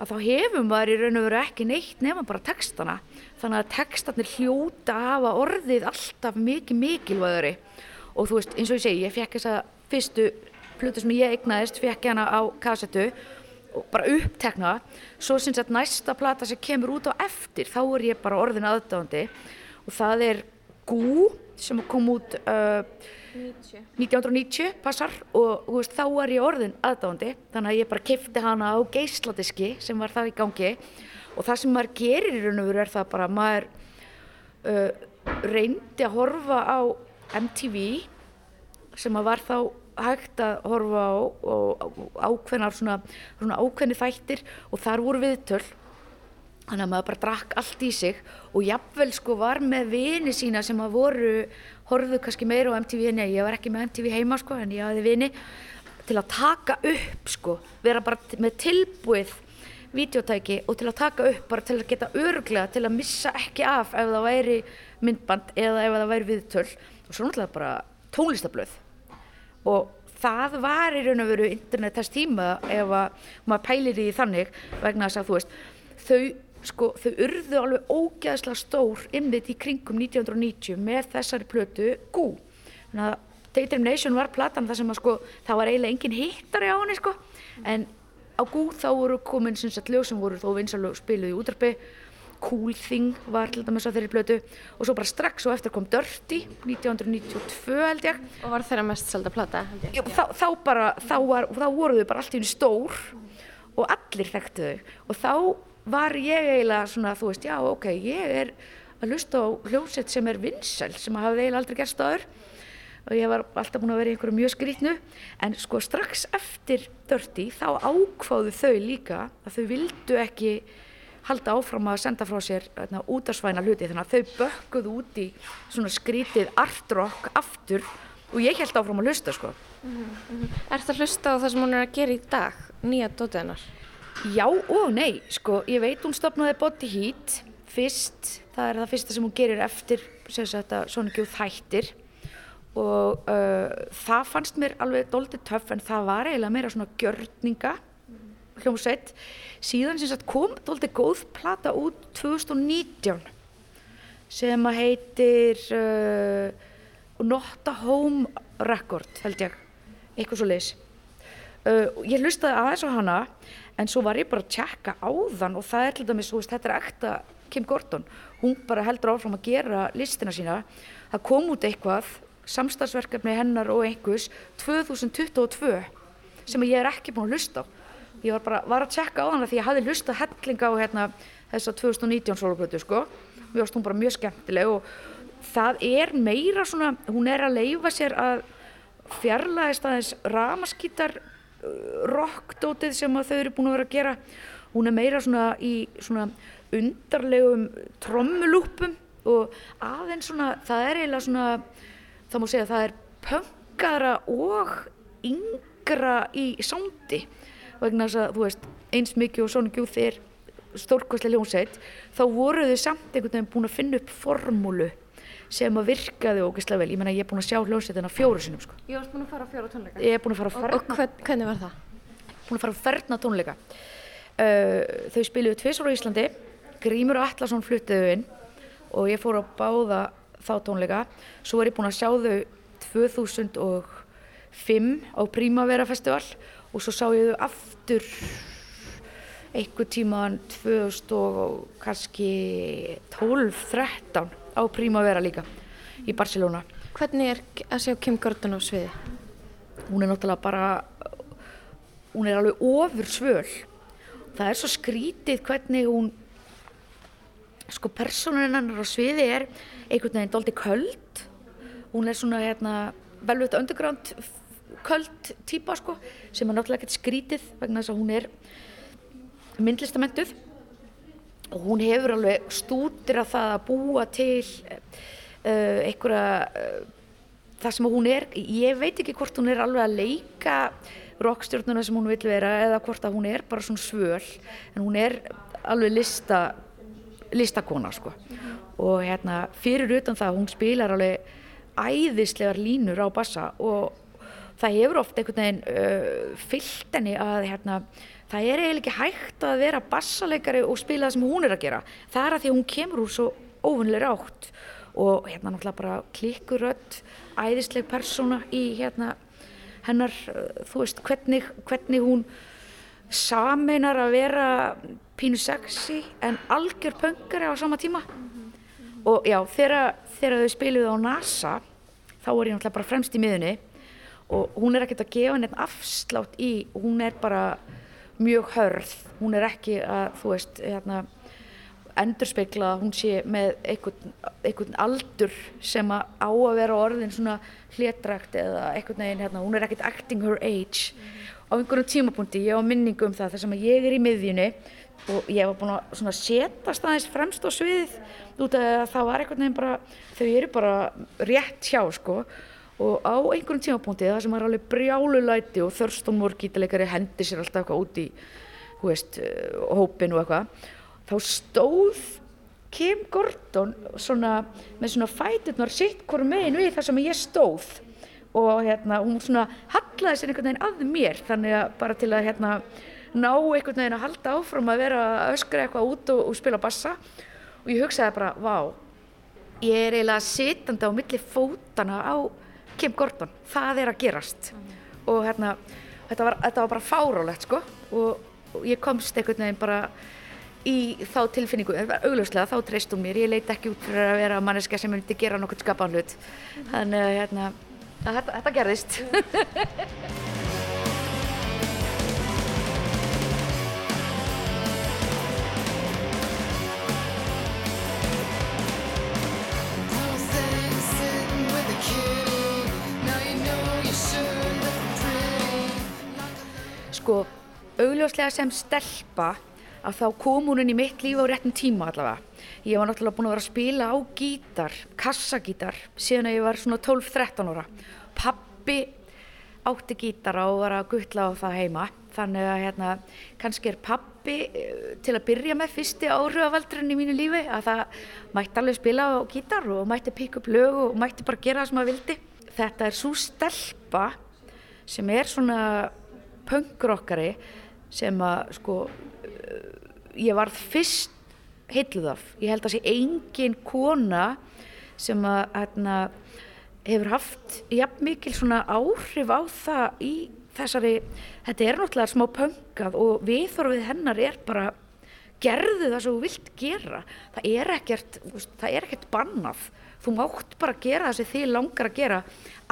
I: að þá hefur maður í raun og veru ekki neitt nema bara textana þannig að textarnir hljóta hafa orðið alltaf mikið mikilvæðari og þú veist, eins og ég segi, ég fekk þessa fyrstu plötu sem ég eignaðist, fekk hana á kassetu og bara upptekna svo syns að næsta plata sem kemur út á eftir, þá er ég bara orðin aðdáðandi og það er Gú sem kom út uh, 1990 passar. Og veist, þá er ég orðin aðdáðandi þannig að ég bara kifti hana á geisladiski sem var það í gangi. Og það sem maður gerir í raun og veru er það bara að maður uh, reyndi að horfa á MTV sem að var þá hægt að horfa á og ákveðnar svona, svona ákveðni þættir og þar voru viðtöl. Þannig að maður bara drakk allt í sig og jafnvel sko var með vini sína sem að voru, horfðu kannski meira á MTV en ég, var ekki með MTV heima sko en ég hafði vini til að taka upp sko, vera bara með tilbúið videotæki og til að taka upp bara til að geta örglega til að missa ekki af ef það væri myndband eða ef það væri viðtöl. Og svo náttúrulega bara tónlistablöð og það var í raun og veru internet þess tíma ef að maður pælir í þannig vegna þess að þú veist þau sko þau urðu alveg ógæðslega stór ymmið í kringum 1990 með þessari plötu Gú. Þannig að Determination var platan þar sem að sko það var eiginlega engin hittari á henni sko. En á Gú þá voru komin sem sagt lög sem voru þó vinsalög spiluð í útarpi Cool Thing var til dæmis á þeirri plötu. Og svo bara strax og eftir kom Dirty 1992 held ég.
B: Og var þeirra mest selda plata?
I: Já, þá, þá bara, þá, var, þá voru þau bara allt í henni stór og allir þekktu þau. Og þá var ég eiginlega svona, þú veist, já, ok, ég er að lusta á hljómsett sem er vinsel, sem hafði eiginlega aldrei gerst aður og ég var alltaf búin að vera í einhverju mjög skrítnu, en sko strax eftir Dirty þá ákváðu þau líka að þau vildu ekki halda áfram að senda frá sér hérna, útarsvæna hluti, þannig að þau bökkuðu út í svona skrítið art rock aftur og ég held áfram að hlusta, sko.
B: Mm -hmm. Er það hlusta á það sem hún er að gera í dag, nýja dótiðinnar?
I: Já og nei, sko, ég veit hún stopnaði Body Heat fyrst, það er það fyrsta sem hún gerir eftir Sonic Youth hættir og uh, það fannst mér alveg doldið töff en það var eiginlega meira svona gjörninga hljómsveit, síðan sagt kom doldið góð plata út 2019 sem að heitir uh, Not a Home Record held ég, eitthvað svo leiðis uh, ég hlustaði aðeins á hana en svo var ég bara að tjekka á þann og það er til dæmis, veist, þetta er ekta Kim Gordon, hún bara heldur áfram að gera listina sína, það kom út eitthvað, samstagsverkefni hennar og einhvers 2022 sem ég er ekki búin að hlusta á ég var bara var að tjekka á hana því ég hafði hlusta hellinga á hérna, þessa 2019 soloplötu sko, mér varst hún bara mjög skemmtileg og það er meira svona, hún er að leifa sér að fjarlæðist aðeins ramaskítar rockdótið sem þau eru búin að vera að gera. Hún er meira svona í svona undarlegum trommulúpum og aðeins svona það er eiginlega svona það má segja það er pöngara og yngra í sándi vegna þess að þú veist eins mikið og svona gjúð þeir stórkvæslega ljónsætt þá voru þau samt einhvern veginn búin að finna upp formúlu sem að virkaði ógeðslega vel. Ég menna ég er búin að sjá hljómsveitina fjóru sinum sko.
B: Ég varst búin að fara á fjóra tónleika?
I: Ég er búin að fara á ferna.
B: Og, og hvern, hvernig var það?
I: Búin að fara á ferna tónleika. Uh, þau spiliðu tviðsóru í Íslandi, Grímur Allarsson fluttiðu inn og ég fór að báða þá tónleika. Svo er ég búin að sjá þau 2005 á Primavera festival og svo sá ég þau aftur einhver tíman 2000 og kannski 12-13 á Primavera líka í Barcelona.
B: Hvernig er að sjá Kim Gordon á sviði?
I: Hún er náttúrulega bara, hún er alveg ofur svöl. Það er svo skrítið hvernig hún, sko personin hennar á sviði er einhvern veginn doldi köld. Hún er svona hérna velvöld underground köld típa sko sem er náttúrulega ekkert skrítið vegna þess að hún er myndlistamentuð og hún hefur alveg stútir að það að búa til uh, einhverja uh, það sem hún er, ég veit ekki hvort hún er alveg að leika rockstjórnuna sem hún vil vera eða hvort að hún er bara svona svöl. En hún er alveg lista listakona sko. Og hérna fyrir utan það hún spilar alveg æðislegar línur á bassa og það hefur oft einhvern veginn uh, fyllt henni að hérna það er eiginlega ekki hægt að vera bassaleikari og spila það sem hún er að gera. Það er að því að hún kemur úr svo óvunlega átt og hérna náttúrulega bara klikkurödd æðisleg persóna í hérna hennar, uh, þú veist, hvernig, hvernig hún saminar að vera pínu sexy en algjör pöngari á sama tíma. Og já, þegar, þegar þau spiluðu á NASA þá er ég náttúrulega bara fremst í miðunni og hún er ekkert að gefa henni afslátt í, hún er bara mjög hörð, hún er ekki að, þú veist, hérna endurspegla að hún sé með einhvern, einhvern aldur sem að á að vera orðin svona hlétrækt eða einhvern veginn, hérna, hún er ekkert acting her age. Á einhverjum tímapunkti, ég á minningu um það þar sem að ég er í miðjunni og ég var búin að svona setja staðins fremst á sviðið út af að það var einhvern veginn bara, þau eru bara rétt hjá sko og á einhverjum tímapunkti það sem er alveg brjálulæti og Thurston Moore gítarleikari hendi sér alltaf eitthvað út í veist, hópin og eitthvað þá stóð Kim Gordon svona með svona fæturnar sitt hvort megin við þar sem ég stóð. Og hérna hún svona hallaði sér einhvern veginn að mér þannig að bara til að hérna ná einhvern veginn að halda áfram að vera að öskra eitthvað út og, og spila bassa. Og ég hugsaði bara, vá ég er eiginlega sitandi á milli fótana á Kim Gordon það er að gerast. Og hérna þetta var, þetta var bara fárálegt sko. Og, og ég komst einhvern veginn bara í þá tilfinningu, augljóslega þá treyst hún mér, ég leiti ekki út fyrir að vera manneska sem myndi gera nokkur skapan hlut. Þannig að hérna, að þetta, þetta gerðist sko, augljóslega sem stelpa að þá kom hún inn í mitt líf á réttum tíma allavega. Ég var náttúrulega búin að vera að spila á gítar, kassagítar, síðan að ég var svona 12-13 ára. Pappi átti gítara og var að guttla á það heima. Þannig að hérna, kannski er pappi eh, til að byrja með fyrsti áhrifavaldurinn í mínu lífi að það mætti alveg spila á gítar og mætti pikka upp lög og mætti bara gera það sem maður vildi. Þetta er svo stelpa sem er svona pöngrokkari sem að sko uh, ég varð fyrst heitluð af. Ég held að sé engin kona sem að hérna, hefur haft jafn mikil svona áhrif á það í þessari, þetta er náttúrulega smá pöngað og viðþorfið hennar er bara gerðu það sem þú vilt gera. Það er ekkert, það er ekkert bannað. Þú mátt bara gera það sem þið langar að gera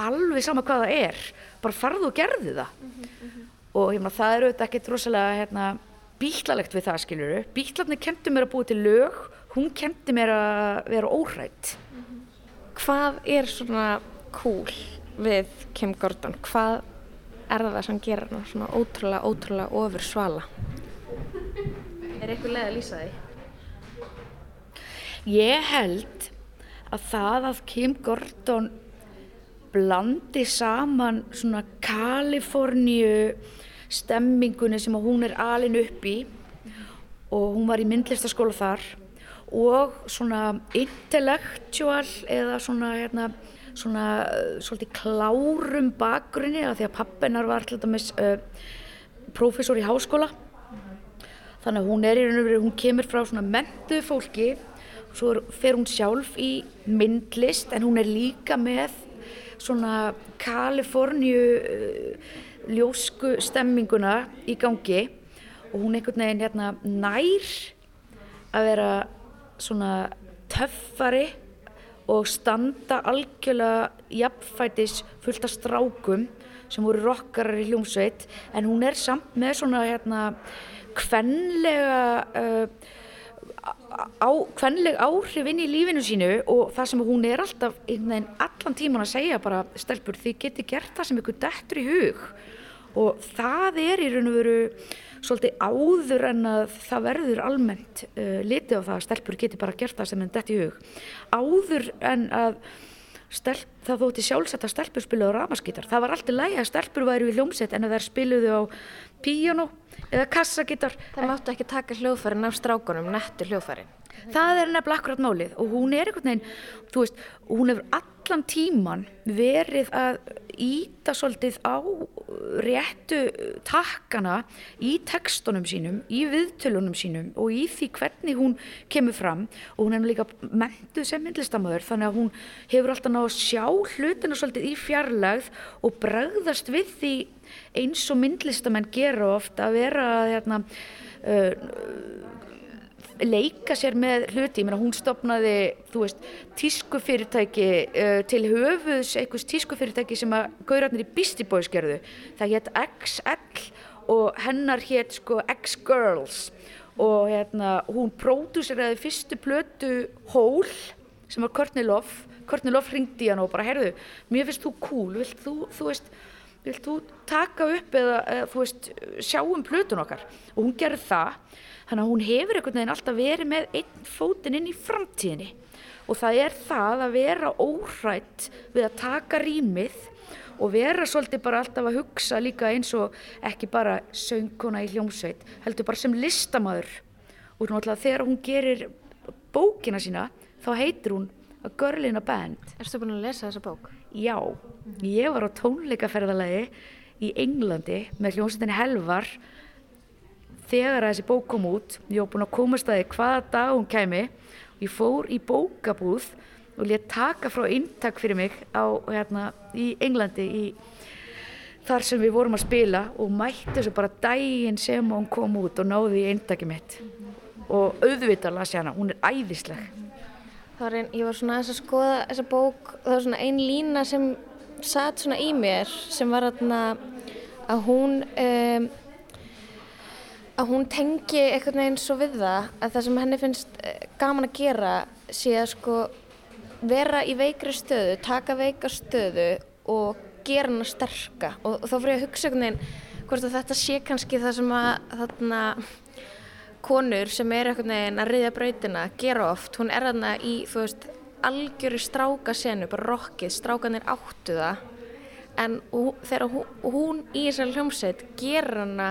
I: alveg sama hvað það er. Bara farðu og gerðu það og hérna, það er auðvitað ekkert rosalega hérna, bítlalegt við það skiljuru bítlarnir kemdi mér að búa til lög hún kemdi mér að vera óhrætt
B: Hvað er svona cool við Kim Gordon? Hvað er það sem gerir hana svona ótrúlega, ótrúlega ofur svala?
I: Er eitthvað leið að lýsa því? Ég held að það að Kim Gordon blandi saman svona Kaliforníu stemmingunni sem hún er alin upp í. Og hún var í myndlistaskóla þar. Og svona intellectual eða svona hérna svona uh, svolítið klárum bakgrunni af því að pappinar var alltaf með uh, prófessor í háskóla. Þannig að hún er í raun og veru, hún kemur frá svona mentu fólki. Svo er, fer hún sjálf í myndlist en hún er líka með svona Kaliforníu uh, ljósku stemminguna í gangi og hún einhvern veginn hérna nær að vera svona töffari og standa algjörlega jafnfætis fullt af strákum sem voru rockarar í hljómsveit. En hún er samt með svona hérna kvenlega uh, á, kvenleg áhrif inn í lífinu sínu og það sem hún er alltaf veginn allan tíman að segja bara stelpur þið geti gert það sem ykkur dettur í hug. Og það er í raun og veru svolítið áður en að það verður almennt uh, litið á það að stelpur geti bara gert það sem henn dett í hug. Áður en að stelp, það þótti sjálfsagt að stelpur spiluðu á ramaskítar það var alltaf lægi að stelpur væri við hljómsett en að þær spiluðu á píjónu eða kassagítar.
B: Það máttu ekki taka hljóðfærin af strákunum, nettu hljóðfærin.
I: það er nefnilega akkurat málið. Og hún er einhvern veginn, þú veist, hún hefur allan tíman verið að íta svolítið á réttu takkana í tekstunum sínum, í viðtölunum sínum og í því hvernig hún kemur fram. Og hún er líka mentuð sem myndlistamöður þannig að hún hefur alltaf náðu að sjá hlutina svolítið í fjarlægð og bregðast við því eins og myndlistamenn gera oft að vera hérna, uh, leika sér með hluti, ég meina hún stopnaði þú veist, tískufyrirtæki uh, til höfuðs einhvers tískufyrirtæki sem að gaurarnir í Beastie Boys gerðu, það hétt XL og hennar hétt sko X-Girls og hérna hún pródúseraði fyrstu plötu Hól sem var Courtney Love. Courtney Love ringdi hann og bara herðu, mér finnst þú cool, vilt þú, þú veist vilt þú taka upp eða, eða þú veist, sjá um plötun okkar? Og hún gerði það þannig að hún hefur einhvern veginn alltaf verið með einn fótinn inn í framtíðinni. Og það er það að vera óhrætt við að taka rýmið og vera svolítið bara alltaf að hugsa líka eins og ekki bara söngkona í hljómsveit, heldur bara sem listamæður og náttúrulega þegar hún gerir bókina sína þá heitir hún A Girl in a Band.
B: Erstu búin að lesa þessa bók?
I: Já, ég var á tónleikaferðalagi í Englandi með hljómsveitinni Helvar þegar að þessi bók kom út. Ég var búin að komast að því hvaða dag hún kæmi. Ég fór í bókabúð og létt taka frá eintak fyrir mig á, hérna, í Englandi í, þar sem við vorum að spila og mætti þessu bara daginn sem hún kom út og náði í eintakið mitt. Og auðvitað las ég hana, hún er æðisleg
B: var einn, ég var svona aðeins að skoða þessa bók og það var svona ein lína sem satt svona í mér sem var aðna að hún um, að hún tengi eitthvað eins og við það að það sem henni finnst eh, gaman að gera sé að sko vera í veikri stöðu, taka veika stöðu og gera hana sterka. Og, og þá fyrir ég að hugsa einhvern veginn hvort að þetta sé kannski það sem að þarna konur sem er einhvern veginn að riðja brautina gera oft, hún er þarna í þú veist, algjöru stráka senu bara rokkið, strákanir áttu það. En þegar hún, hún í þessari hljómsveit gera hana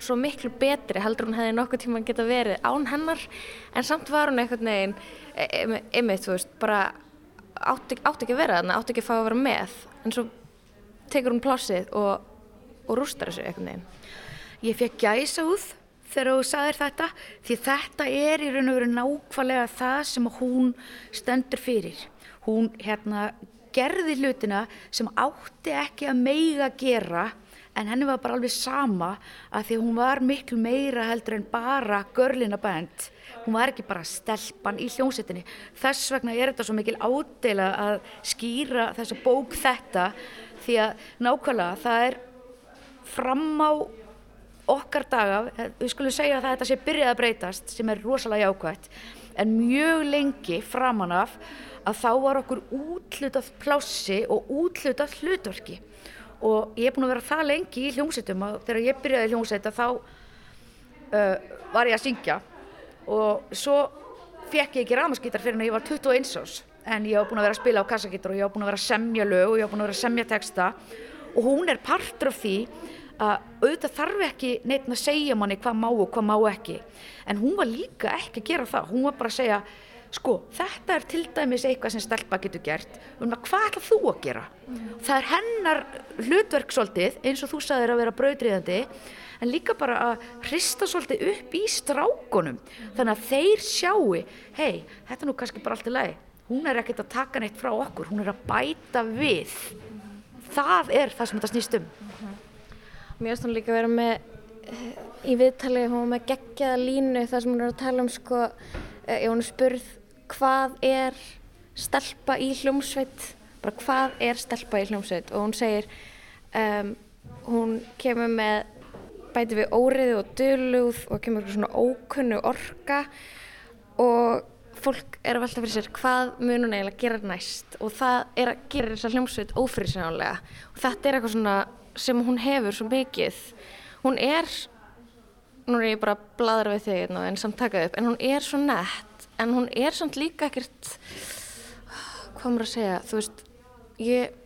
B: svo miklu betri heldur hún hefði nokkuð tíma geta verið án hennar. En samt var hún einhvern veginn ymmið, þú veist, bara átti, átti ekki að vera þarna, átti ekki að fá að vera með. En svo tekur hún plássið og, og rústar þessu einhvern veginn.
I: Ég fekk gæsa úð þegar þú sagðir þetta því þetta er í raun og veru nákvæmlega það sem hún stendur fyrir. Hún hérna gerði hlutina sem átti ekki að meiga gera en henni var bara alveg sama að því hún var miklu meira heldur en bara görlina band. Hún var ekki bara stelpan í hljómsettinni. Þess vegna er þetta svo mikil ádela að skýra þessa bók þetta því að nákvæmlega það er fram á okkar daga, við skulum segja að þetta sé byrjað að breytast sem er rosalega jákvægt en mjög lengi framan af að þá var okkur útlutað plássi og útlutað hlutverki. Og ég er búin að vera það lengi í hljómsveitum að þegar ég byrjaði hljómsveita þá uh, var ég að syngja. Og svo fekk ég ekki ramaskítar fyrir en ég var 21 árs. En ég var búin að vera að spila á kassagítar og ég var búin að vera að semja lög og ég var búin að vera að semja texta. Og hún er partur af því að auðvitað þarf ekki neitt að segja manni hvað má og hvað má ekki. En hún var líka ekki að gera það. Hún var bara að segja sko þetta er til dæmis eitthvað sem stelpa getur gert. Um hvað ætla þú að gera? Mm. það er hennar hlutverk svolítið eins og þú sagðir að vera brautriðandi en líka bara að hrista svolítið upp í strákonum mm. þannig að þeir sjáu hei, þetta er nú kannski bara allt í lagi. Hún er ekkert að taka neitt frá okkur. Hún er að bæta við. Það er það sem þetta snýst um
B: Mér finnst hún líka að vera með eh, í viðtali, hún var með geggjaða línu þar sem hún er að tala um sko, ég hún er spurð hvað er stelpa í hljómsveit, bara hvað er stelpa í hljómsveit? Og hún segir, um, hún kemur með bæti við óriði og dölúð og kemur eitthvað svona ókunnu orka og fólk er að velta fyrir sér hvað mun hún eiginlega gera næst? Og það er að gera þessa hljómsveit ófyrirsjónulega og þetta er eitthvað svona sem hún hefur svo mikið hún er nú er ég bara að bladra við þig hérna en samt taka upp, en hún er svo nett en hún er samt líka ekkert hvað maður að segja þú veist, ég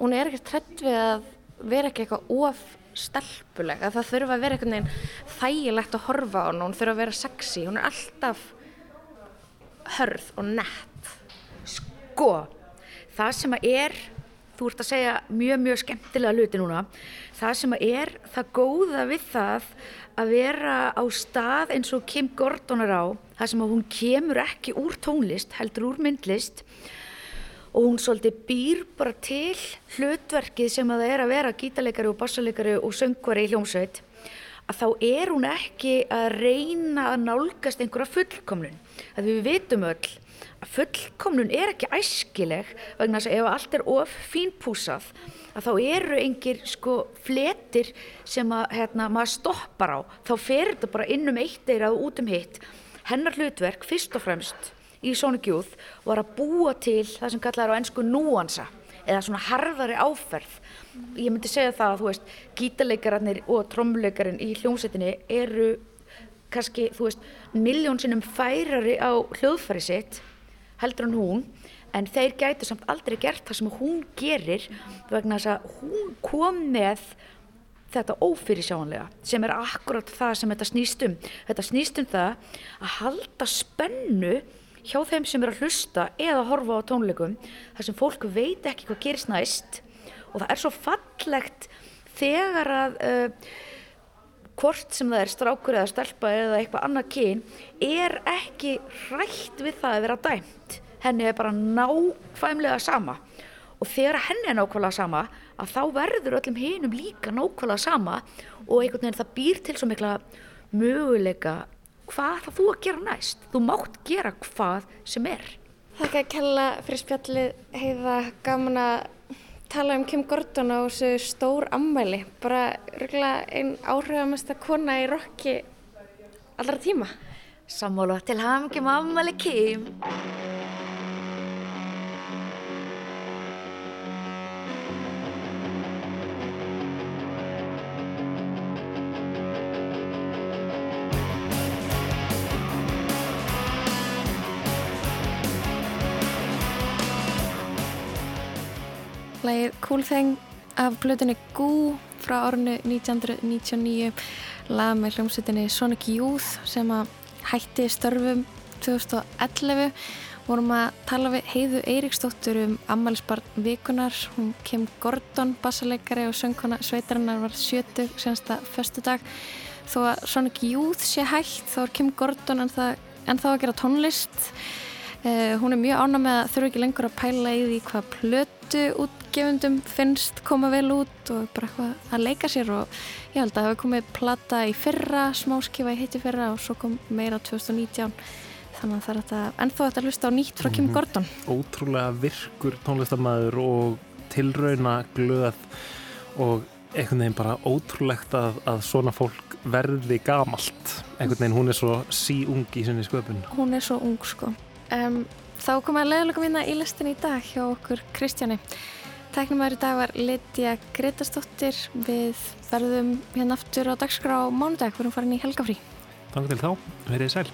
B: hún er ekkert trett við að vera ekki eitthvað of stelpuleg að það þurfa að vera einhvern veginn þægilegt að horfa á hún, hún þurfa að vera sexy hún er alltaf hörð og nett.
I: Sko, það sem að er þú ert að segja mjög, mjög skemmtilega hluti núna. Það sem er það góða við það að vera á stað eins og Kim Gordon er á, það sem að hún kemur ekki úr tónlist, heldur úr myndlist og hún svolítið býr bara til hlutverkið sem að það er að vera gítarleikari og bassaleikari og söngvari í hljómsveit að þá er hún ekki að reyna að nálgast einhverja fullkomlun. Að við vitum öll að fullkomlun er ekki æskileg vegna þess að ef allt er of fínpúsað að þá eru engir sko fletir sem að hérna, maður stoppar á. Þá fer þetta bara inn um eitt eirað og út um hitt. Hennar hlutverk fyrst og fremst í Sonic Youth var að búa til það sem kallar á ennsku núansa eða svona harðari áferð. Ég myndi segja það að þú veist gítarleikararnir og trommuleikarinn í hljómsettinni eru kannski þú veist miljón sinnum færari á hljóðfæri sitt heldur en hún en þeir gætu samt aldrei gert það sem hún gerir vegna þess að hún kom með þetta ófyrirsjáanlega sem er akkurat það sem þetta snýst um. Þetta snýst um það að halda spennu hjá þeim sem er að hlusta eða horfa á tónleikum þar sem fólk veit ekki hvað gerist næst. Og það er svo fallegt þegar að uh, hvort sem það er strákur eða stelpa eða eitthvað annað kyn er ekki hrætt við það að vera dæmt. Henni er bara nákvæmlega sama. Og þegar henni er nákvæmlega sama að þá verður öllum hinum líka nákvæmlega sama og einhvern veginn það býr til svo mikla möguleika hvað það þú að gera næst. Þú mátt gera hvað sem er.
B: Þakka kella fyrir spjallið heiða. Gaman að tala um Kim Gordon á þessu stór ammæli, bara einn áhrifamesta kona í rocki allra tíma.
I: Sammála til hamngjum ammæli Kim.
B: Lægið Cool Thing af blöðinni Goo frá árinu 1999 lag með hljómsveitinni Sonic Youth sem að hætti störfum 2011 vorum að tala við Heiðu Eiríksdóttur um ammælisbarn vikunar hún Kim Gordon, bassaleikari og söngkona sveitarinnar var sjötu sensta förstu dag þó að Sonic Youth sé hætt þá er Kim Gordon en, það, en þá að gera tónlist. Uh, hún er mjög ána með að þurfa ekki lengur að pæla í því hvað plötu útgefundum finnst koma vel út og bara eitthvað að leika sér og ég held að það hefði komið plata í fyrra, smáskifa í heiti fyrra og svo kom meira 2019 þannig að það er þetta ennþá þetta hlusta á nýtt frá Kim
A: Mhm.
B: Gordon.
A: Ótrúlega virkur tónlistamæður og tilrauna glöð og einhvern veginn bara ótrúlegt að, að svona fólk verði gamalt. Einhvern veginn hún er svo sí ung í sinni sköpun.
B: Hún er svo ung sko. Um, þá komum við að leiðalögum hérna í listin í dag hjá okkur Kristjáni Tæknumæður í dag var Lydia Gretastóttir við verðum hérna aftur á dagskrá mánudag, við erum farin í helgafrí.
A: Þannig til þá, verið sæl